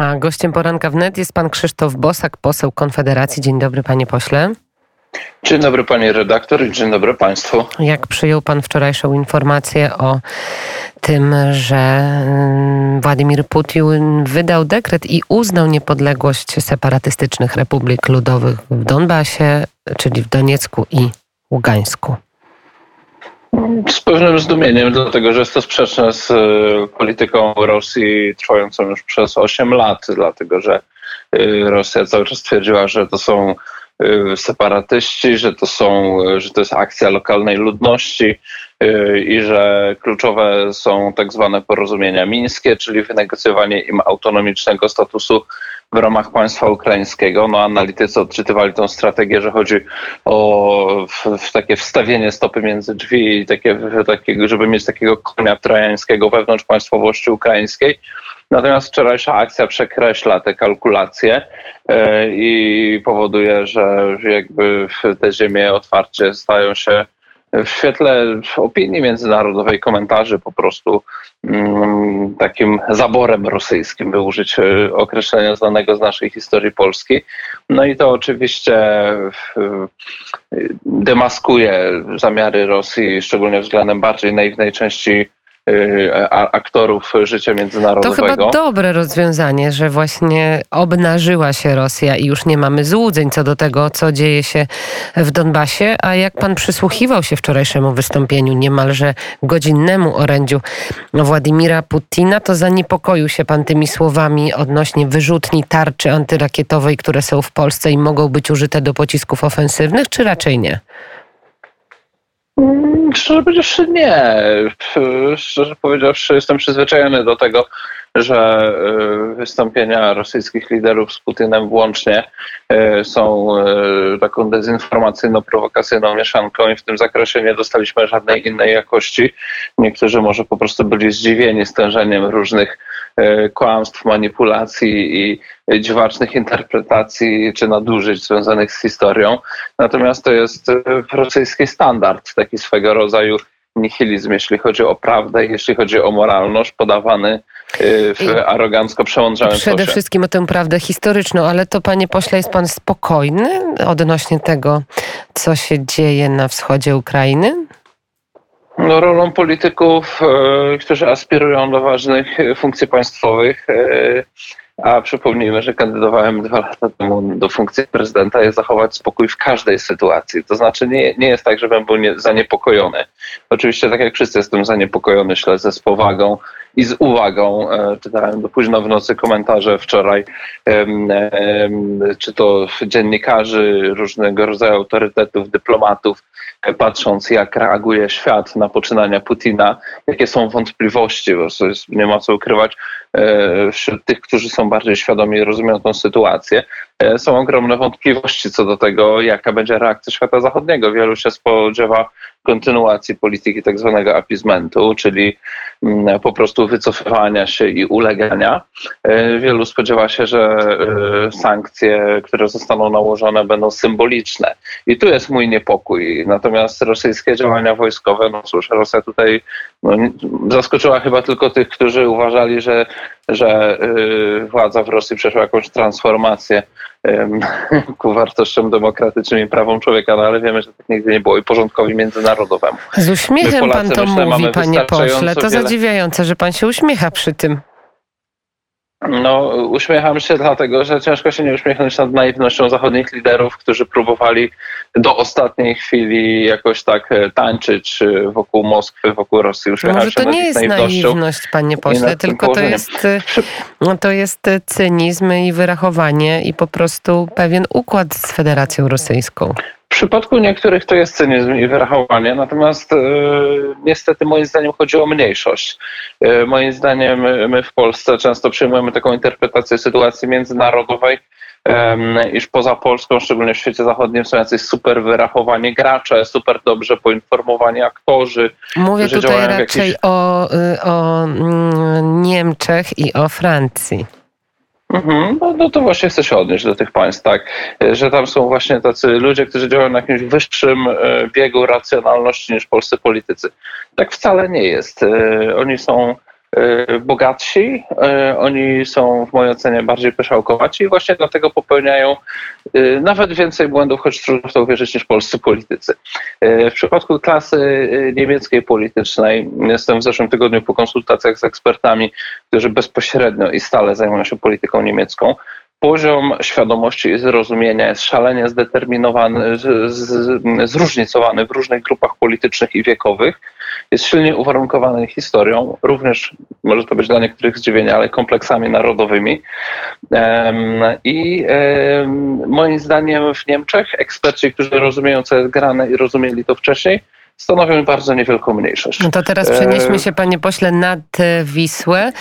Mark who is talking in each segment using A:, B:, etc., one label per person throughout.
A: A gościem poranka wnet jest pan Krzysztof Bosak, poseł Konfederacji. Dzień dobry, panie pośle.
B: Dzień dobry panie redaktor i dzień dobry państwu.
A: Jak przyjął pan wczorajszą informację o tym, że mm, Władimir Putin wydał dekret i uznał niepodległość separatystycznych republik ludowych w Donbasie, czyli w Doniecku i Ługańsku?
B: Z pewnym zdumieniem, dlatego że jest to sprzeczne z e, polityką Rosji trwającą już przez 8 lat, dlatego że e, Rosja cały czas twierdziła, że to są e, separatyści, że to są, że to jest akcja lokalnej ludności i że kluczowe są tak zwane porozumienia mińskie, czyli wynegocjowanie im autonomicznego statusu w ramach państwa ukraińskiego. No, analitycy odczytywali tą strategię, że chodzi o w, w takie wstawienie stopy między drzwi takie, takie, żeby mieć takiego konia trojańskiego wewnątrz państwowości ukraińskiej. Natomiast wczorajsza akcja przekreśla te kalkulacje e, i powoduje, że jakby te ziemie otwarcie stają się w świetle opinii międzynarodowej, komentarzy po prostu mm, takim zaborem rosyjskim, by użyć e, określenia znanego z naszej historii Polski. No i to oczywiście demaskuje zamiary Rosji, szczególnie względem bardziej naiwnej części aktorów życia międzynarodowego.
A: To chyba dobre rozwiązanie, że właśnie obnażyła się Rosja i już nie mamy złudzeń co do tego, co dzieje się w Donbasie. A jak pan przysłuchiwał się wczorajszemu wystąpieniu, niemalże godzinnemu orędziu Władimira Putina, to zaniepokoił się pan tymi słowami odnośnie wyrzutni tarczy antyrakietowej, które są w Polsce i mogą być użyte do pocisków ofensywnych, czy raczej nie?
B: Mm, szczerze powiedziawszy nie. Szczerze powiedziawszy jestem przyzwyczajony do tego, że y, wystąpienia rosyjskich liderów z Putinem włącznie y, są y, taką dezinformacyjno-prowokacyjną mieszanką i w tym zakresie nie dostaliśmy żadnej innej jakości. Niektórzy może po prostu byli zdziwieni stężeniem różnych kłamstw, manipulacji i dziwacznych interpretacji czy nadużyć związanych z historią. Natomiast to jest rosyjski standard, taki swego rodzaju nihilizm, jeśli chodzi o prawdę, jeśli chodzi o moralność, podawany y, w arogancko przemądrzałym
A: Przede wszystkim o tę prawdę historyczną, ale to panie pośle, jest pan spokojny odnośnie tego, co się dzieje na wschodzie Ukrainy?
B: No, rolą polityków, y, którzy aspirują do ważnych funkcji państwowych, y, a przypomnijmy, że kandydowałem dwa lata temu do funkcji prezydenta, jest zachować spokój w każdej sytuacji. To znaczy nie, nie jest tak, żebym był nie, zaniepokojony. Oczywiście tak jak wszyscy jestem zaniepokojony, śledzę z powagą i z uwagą. E, czytałem do późno w nocy komentarze wczoraj, czy to dziennikarzy, różnego rodzaju autorytetów, dyplomatów, e, patrząc jak reaguje świat na poczynania Putina, jakie są wątpliwości, bo nie ma co ukrywać, e, wśród tych, którzy są bardziej świadomi i rozumieją tę sytuację, są ogromne wątpliwości co do tego, jaka będzie reakcja świata zachodniego. Wielu się spodziewa kontynuacji polityki tak zwanego apizmentu, czyli mm, po prostu wycofywania się i ulegania. E, wielu spodziewa się, że e, sankcje, które zostaną nałożone, będą symboliczne. I tu jest mój niepokój. Natomiast rosyjskie działania wojskowe, no cóż, Rosja tutaj no, zaskoczyła chyba tylko tych, którzy uważali, że, że e, władza w Rosji przeszła jakąś transformację ku wartościom demokratycznym i prawom człowieka, no ale wiemy, że tak nigdy nie było i porządkowi międzynarodowemu.
A: Z uśmiechem Polacy, pan to myślę, mówi, panie pośle. To wiele... zadziwiające, że pan się uśmiecha przy tym.
B: No, uśmiecham się dlatego, że ciężko się nie uśmiechnąć nad naiwnością zachodnich liderów, którzy próbowali do ostatniej chwili jakoś tak e, tańczyć e, wokół Moskwy, wokół Rosji.
A: Uśmiecham Może to nie jest naiwność, panie pośle, tylko to jest, no, to jest cynizm i wyrachowanie i po prostu pewien układ z Federacją Rosyjską.
B: W przypadku niektórych to jest cynizm i wyrachowanie, natomiast e, niestety moim zdaniem chodzi o mniejszość. E, moim zdaniem my w Polsce często przyjmujemy taką interpretację sytuacji międzynarodowej, iż poza Polską, szczególnie w świecie zachodnim, są jacyś super wyrachowani gracze, super dobrze poinformowani aktorzy.
A: Mówię tutaj raczej jakiś... o, y, o mm, Niemczech i o Francji.
B: Mhm, no, no, to właśnie chcę się odnieść do tych państw, tak, że tam są właśnie tacy ludzie, którzy działają na jakimś wyższym e, biegu racjonalności niż polscy politycy. Tak wcale nie jest. E, oni są bogatsi, oni są w mojej ocenie bardziej pyszałkowaci i właśnie dlatego popełniają nawet więcej błędów, choć trudno w to uwierzyć, niż polscy politycy. W przypadku klasy niemieckiej politycznej, jestem w zeszłym tygodniu po konsultacjach z ekspertami, którzy bezpośrednio i stale zajmują się polityką niemiecką, poziom świadomości i zrozumienia jest szalenie zdeterminowany, z, z, zróżnicowany w różnych grupach politycznych i wiekowych. Jest silnie uwarunkowany historią, również może to być dla niektórych zdziwienie, ale kompleksami narodowymi. I moim zdaniem w Niemczech eksperci, którzy rozumieją, co jest grane i rozumieli to wcześniej, stanowią bardzo niewielką mniejszość.
A: No to teraz przenieśmy się, panie pośle, nad Wisłę.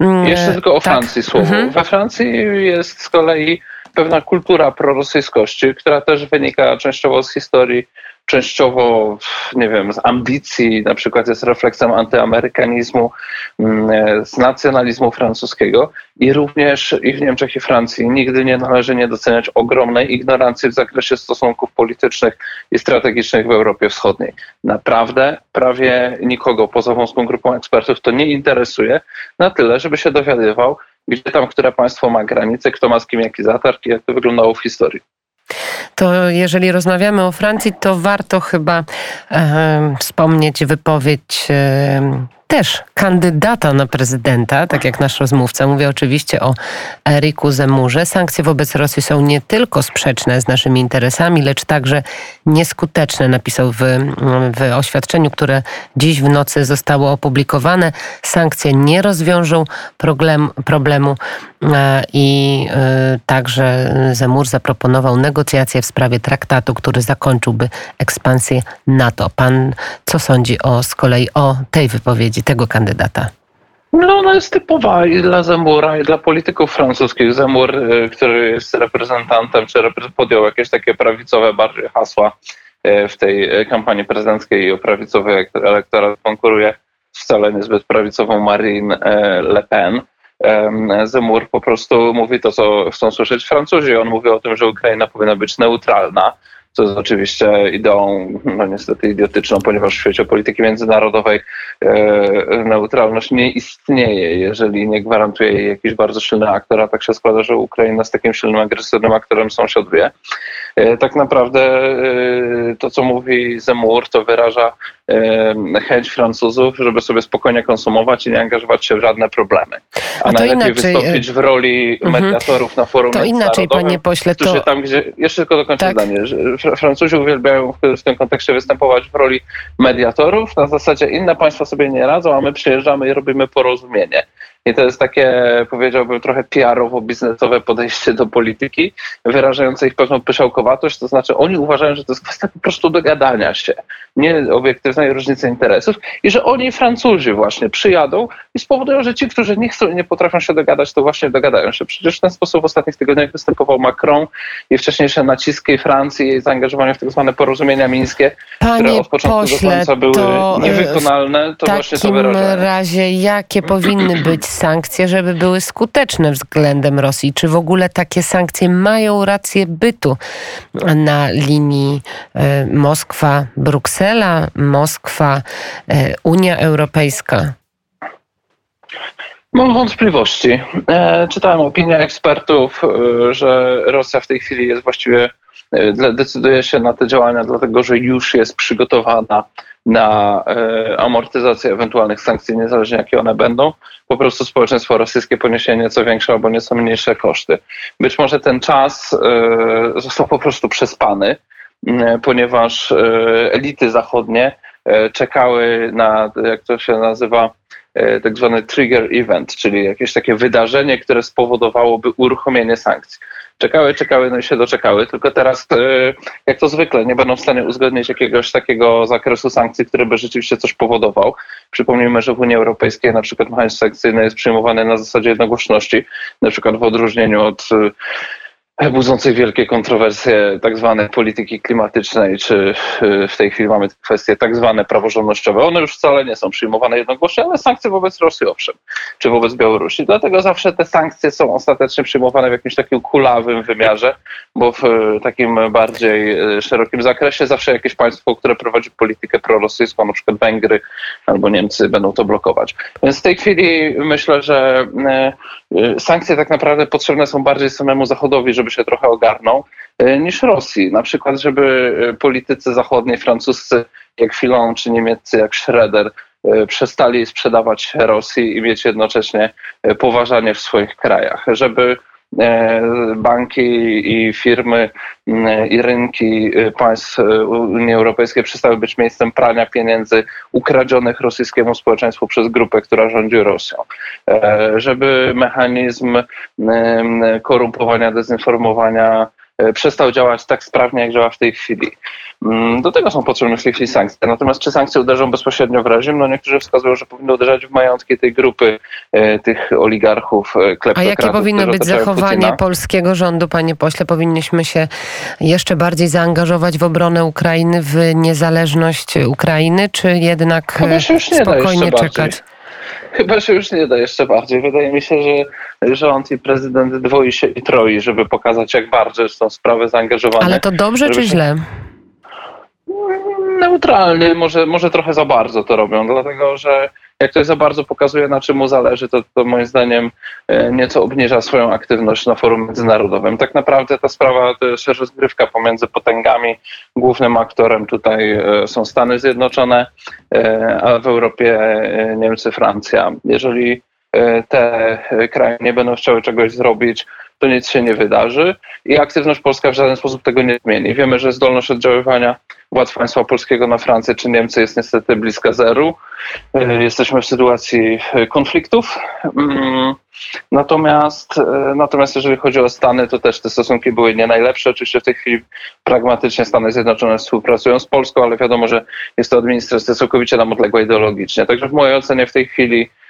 B: Mm, Jeszcze tylko o tak. Francji słowo. Mhm. We Francji jest z kolei pewna kultura prorosyjskości, która też wynika częściowo z historii częściowo, nie wiem, z ambicji, na przykład jest refleksem antyamerykanizmu, mm, z nacjonalizmu francuskiego i również i w Niemczech i Francji nigdy nie należy nie doceniać ogromnej ignorancji w zakresie stosunków politycznych i strategicznych w Europie Wschodniej. Naprawdę prawie nikogo poza wąską grupą ekspertów to nie interesuje na tyle, żeby się dowiadywał, gdzie tam które państwo ma granice, kto ma z kim jaki zatarg i jak to wyglądało w historii
A: to jeżeli rozmawiamy o Francji, to warto chyba e, wspomnieć wypowiedź e, też kandydata na prezydenta, tak jak nasz rozmówca. Mówię oczywiście o Eriku Zemurze. Sankcje wobec Rosji są nie tylko sprzeczne z naszymi interesami, lecz także nieskuteczne, napisał w, w oświadczeniu, które dziś w nocy zostało opublikowane. Sankcje nie rozwiążą problem, problemu e, i e, także Zemur zaproponował negocjacje w sprawie traktatu, który zakończyłby ekspansję NATO. Pan co sądzi o z kolei o tej wypowiedzi? Tego kandydata?
B: No ona jest typowa i dla Zemura, i dla polityków francuskich. Zemur, y, który jest reprezentantem, czy podjął jakieś takie prawicowe bardziej hasła y, w tej y, kampanii prezydenckiej i o prawicowy elektorat konkuruje wcale niezbyt prawicową Marine Le Pen. Zemur po prostu mówi to, co chcą słyszeć Francuzi. On mówi o tym, że Ukraina powinna być neutralna, co jest oczywiście ideą, no niestety idiotyczną, ponieważ w świecie polityki międzynarodowej e, neutralność nie istnieje, jeżeli nie gwarantuje jej jakiś bardzo silny aktor, a tak się składa, że Ukraina z takim silnym, agresywnym aktorem sąsiaduje. E, tak naprawdę e, to, co mówi Zemur, to wyraża chęć Francuzów, żeby sobie spokojnie konsumować i nie angażować się w żadne problemy. A, A najlepiej inaczej, wystąpić w roli mhm. mediatorów na forum
A: To inaczej, panie pośle,
B: to... Tam, gdzie, jeszcze tylko dokończę tak. zdanie, że Francuzi uwielbiają w tym kontekście występować w roli mediatorów, na zasadzie inne państwa sobie nie radzą, a my przyjeżdżamy i robimy porozumienie. I to jest takie, powiedziałbym, trochę PR-owo-biznesowe podejście do polityki, wyrażające ich pewną pyszałkowatość. To znaczy, oni uważają, że to jest kwestia po prostu dogadania się, nie obiektywnej różnicy interesów, i że oni, Francuzi, właśnie przyjadą i spowodują, że ci, którzy nie chcą i nie potrafią się dogadać, to właśnie dogadają się. Przecież w ten sposób w ostatnich tygodniach występował Macron i wcześniejsze naciski Francji, jej zaangażowanie w tak zwane porozumienia mińskie, Panie które od początku pośle, do końca były to e, niewykonalne. To właśnie to wyrażenie.
A: W razie jakie powinny być sankcje, żeby były skuteczne względem Rosji? Czy w ogóle takie sankcje mają rację bytu na linii e, Moskwa-Bruksela, Moskwa-Unia Europejska?
B: Mam wątpliwości. E, czytałem opinię ekspertów, że Rosja w tej chwili jest właściwie, decyduje się na te działania, dlatego że już jest przygotowana na e, amortyzację ewentualnych sankcji, niezależnie jakie one będą, po prostu społeczeństwo rosyjskie poniesie nieco większe albo nieco mniejsze koszty. Być może ten czas e, został po prostu przespany, ponieważ e, elity zachodnie czekały na, jak to się nazywa, tak zwany trigger event, czyli jakieś takie wydarzenie, które spowodowałoby uruchomienie sankcji czekały, czekały, no i się doczekały, tylko teraz, e, jak to zwykle, nie będą w stanie uzgodnić jakiegoś takiego zakresu sankcji, który by rzeczywiście coś powodował. Przypomnijmy, że w Unii Europejskiej na przykład mechanizm sankcyjny jest przyjmowany na zasadzie jednogłośności, na przykład w odróżnieniu od budzącej wielkie kontrowersje tak zwanej polityki klimatycznej, czy y, w tej chwili mamy kwestie tak zwane praworządnościowe. One już wcale nie są przyjmowane jednogłośnie, ale sankcje wobec Rosji owszem, czy wobec Białorusi. Dlatego zawsze te sankcje są ostatecznie przyjmowane w jakimś takim kulawym wymiarze, bo w y, takim bardziej y, szerokim zakresie zawsze jakieś państwo, które prowadzi politykę prorosyjską, na przykład Węgry albo Niemcy będą to blokować. Więc w tej chwili myślę, że sankcje tak naprawdę potrzebne są bardziej samemu Zachodowi, żeby się trochę ogarnął, e, niż Rosji. Na przykład, żeby e, politycy zachodniej, francuscy jak Filon czy niemieccy jak Schroeder przestali sprzedawać Rosji i mieć jednocześnie poważanie w swoich krajach, żeby banki i firmy i rynki państw Unii Europejskiej przestały być miejscem prania pieniędzy ukradzionych rosyjskiemu społeczeństwu przez grupę, która rządzi Rosją. Żeby mechanizm korumpowania, dezinformowania E, przestał działać tak sprawnie, jak działa w tej chwili. Mm, do tego są potrzebne w tej chwili sankcje. Natomiast czy sankcje uderzą bezpośrednio w reżim? No niektórzy wskazują, że powinny uderzać w majątki tej grupy, e, tych oligarchów, e,
A: A jakie powinno być zachowanie Putina? polskiego rządu, panie pośle? Powinniśmy się jeszcze bardziej zaangażować w obronę Ukrainy, w niezależność Ukrainy, czy jednak spokojnie czekać? Bardziej
B: chyba się już nie da jeszcze bardziej. Wydaje mi się, że rząd i prezydent dwoi się i troi, żeby pokazać, jak bardzo są sprawy zaangażowane.
A: Ale to dobrze czy się... źle?
B: Neutralny, może, może trochę za bardzo to robią, dlatego że jak ktoś za bardzo pokazuje, na czym mu zależy, to, to moim zdaniem e, nieco obniża swoją aktywność na forum międzynarodowym. Tak naprawdę ta sprawa to jest rozgrywka pomiędzy potęgami. Głównym aktorem tutaj e, są Stany Zjednoczone, e, a w Europie Niemcy, Francja. Jeżeli te kraje nie będą chciały czegoś zrobić, to nic się nie wydarzy i aktywność polska w żaden sposób tego nie zmieni. Wiemy, że zdolność oddziaływania władz państwa polskiego na Francję czy Niemcy jest niestety bliska zeru. E, jesteśmy w sytuacji e, konfliktów. Mm, natomiast, e, natomiast jeżeli chodzi o Stany, to też te stosunki były nie najlepsze. Oczywiście w tej chwili pragmatycznie Stany Zjednoczone współpracują z Polską, ale wiadomo, że jest to administracja całkowicie nam odległa ideologicznie. Także w mojej ocenie w tej chwili E,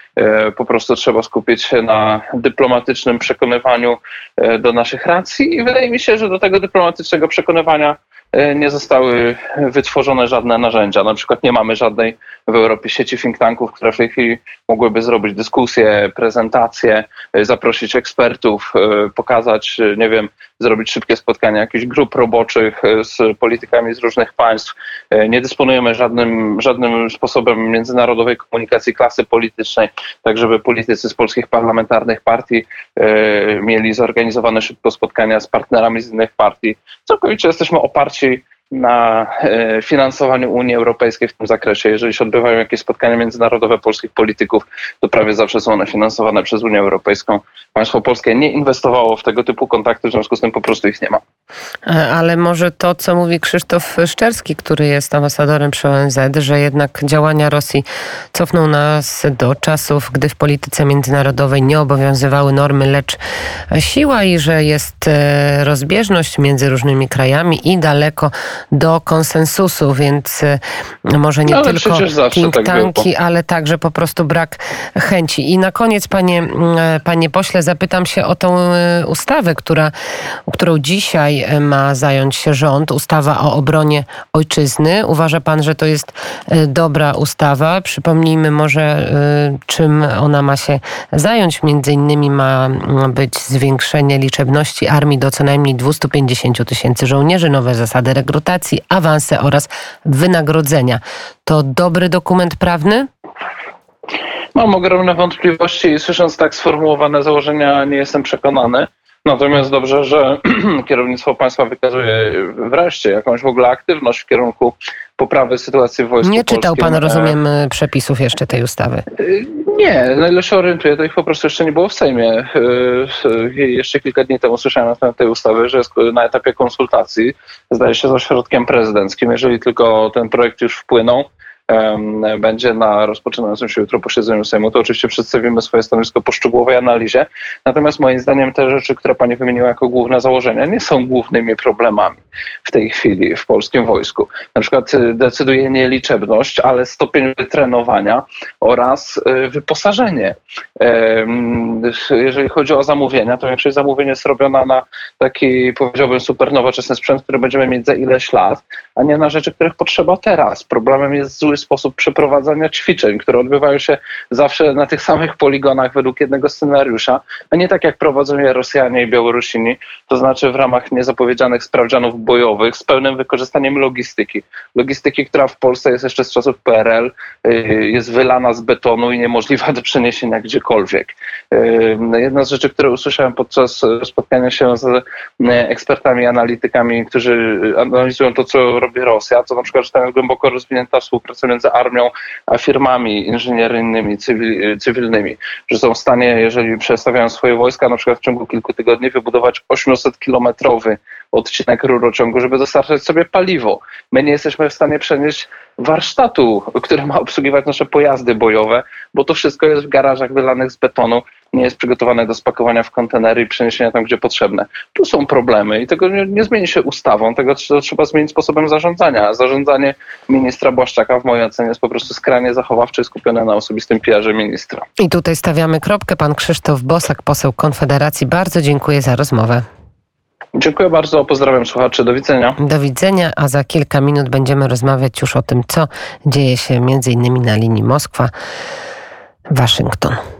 B: po prostu trzeba skupić się na dyplomatycznym przekonywaniu e, do naszych racji i wydaje mi się, że do tego dyplomatycznego przekonywania E, nie zostały wytworzone żadne narzędzia. Na przykład nie mamy żadnej w Europie sieci think tanków, które w tej chwili mogłyby zrobić dyskusje, prezentacje, e, zaprosić ekspertów, e, pokazać, nie wiem, zrobić szybkie spotkania jakichś grup roboczych z politykami z różnych państw. Nie dysponujemy żadnym, żadnym sposobem międzynarodowej komunikacji klasy politycznej, tak żeby politycy z polskich parlamentarnych partii mieli zorganizowane szybko spotkania z partnerami z innych partii. Całkowicie jesteśmy oparci to na e, finansowaniu Unii Europejskiej w tym zakresie. Jeżeli się odbywają jakieś spotkania międzynarodowe polskich polityków, to prawie zawsze są one finansowane przez Unię Europejską. Państwo polskie nie inwestowało w tego typu kontakty, w związku z tym po prostu ich nie ma.
A: E, ale może to, co mówi Krzysztof Szczerski, który jest ambasadorem przy ONZ, że jednak działania Rosji cofną nas do czasów, gdy w polityce międzynarodowej nie obowiązywały normy, lecz siła i że jest e, rozbieżność między różnymi krajami i daleko do konsensusu, więc e, może nie tylko think tak tanki, ale także po prostu brak chęci. I na koniec, panie, panie pośle, zapytam się o tą ustawę, która, którą dzisiaj ma zająć się rząd, ustawa o obronie ojczyzny. Uważa pan, że to jest e, dobra ustawa? Przypomnijmy może, e, czym ona ma się zająć. Między innymi ma być zwiększenie liczebności armii do co najmniej 250 tysięcy żołnierzy, nowe zasady rekrutacji, awanse oraz wynagrodzenia. To dobry dokument prawny?
B: Mam ogromne wątpliwości i słysząc tak sformułowane założenia nie jestem przekonany. Natomiast dobrze, że kierownictwo państwa wykazuje wreszcie jakąś w ogóle aktywność w kierunku poprawy sytuacji w wojsku
A: Nie czytał polskim. pan, rozumiem, przepisów jeszcze tej ustawy?
B: Y, nie, na ile się orientuję, to ich po prostu jeszcze nie było w Sejmie. Jeszcze kilka dni temu słyszałem na temat tej ustawy, że jest na etapie konsultacji, zdaje się, z ośrodkiem prezydenckim. Jeżeli tylko ten projekt już wpłynął, będzie na rozpoczynającym się jutro posiedzeniu Sejmu, to oczywiście przedstawimy swoje stanowisko po szczegółowej analizie. Natomiast moim zdaniem te rzeczy, które pani wymieniła jako główne założenia, nie są głównymi problemami w tej chwili w polskim wojsku. Na przykład y, decyduje nie liczebność, ale stopień wytrenowania oraz y, wyposażenie. Jeżeli chodzi o zamówienia, to większość zamówień jest robiona na taki, powiedziałbym, super nowoczesny sprzęt, który będziemy mieć za ileś lat, a nie na rzeczy, których potrzeba teraz. Problemem jest zły sposób przeprowadzania ćwiczeń, które odbywają się zawsze na tych samych poligonach według jednego scenariusza, a nie tak jak prowadzą je Rosjanie i Białorusini, to znaczy w ramach niezapowiedzianych sprawdzianów bojowych z pełnym wykorzystaniem logistyki. Logistyki, która w Polsce jest jeszcze z czasów PRL, y, jest wylana z betonu i niemożliwa do przeniesienia gdziekolwiek. Y, jedna z rzeczy, które usłyszałem podczas spotkania się z y, ekspertami, analitykami, którzy analizują to, co robi Rosja, to na przykład, że tam jest głęboko rozwinięta współpraca między armią a firmami inżynieryjnymi, cywilnymi, że są w stanie, jeżeli przestawiają swoje wojska, na przykład w ciągu kilku tygodni wybudować 800-kilometrowy odcinek rurociągu, żeby dostarczać sobie paliwo. My nie jesteśmy w stanie przenieść warsztatu, który ma obsługiwać nasze pojazdy bojowe, bo to wszystko jest w garażach wylanych z betonu, nie jest przygotowane do spakowania w kontenery i przeniesienia tam, gdzie potrzebne. Tu są problemy i tego nie, nie zmieni się ustawą, tego trzeba zmienić sposobem zarządzania. Zarządzanie ministra Błaszczaka w mojej ocenie jest po prostu skrajnie zachowawcze i skupione na osobistym PR ministra.
A: I tutaj stawiamy kropkę. Pan Krzysztof Bosak, poseł Konfederacji. Bardzo dziękuję za rozmowę.
B: Dziękuję bardzo, pozdrawiam słuchaczy, do widzenia.
A: Do widzenia, a za kilka minut będziemy rozmawiać już o tym, co dzieje się między innymi na linii Moskwa-Waszyngton.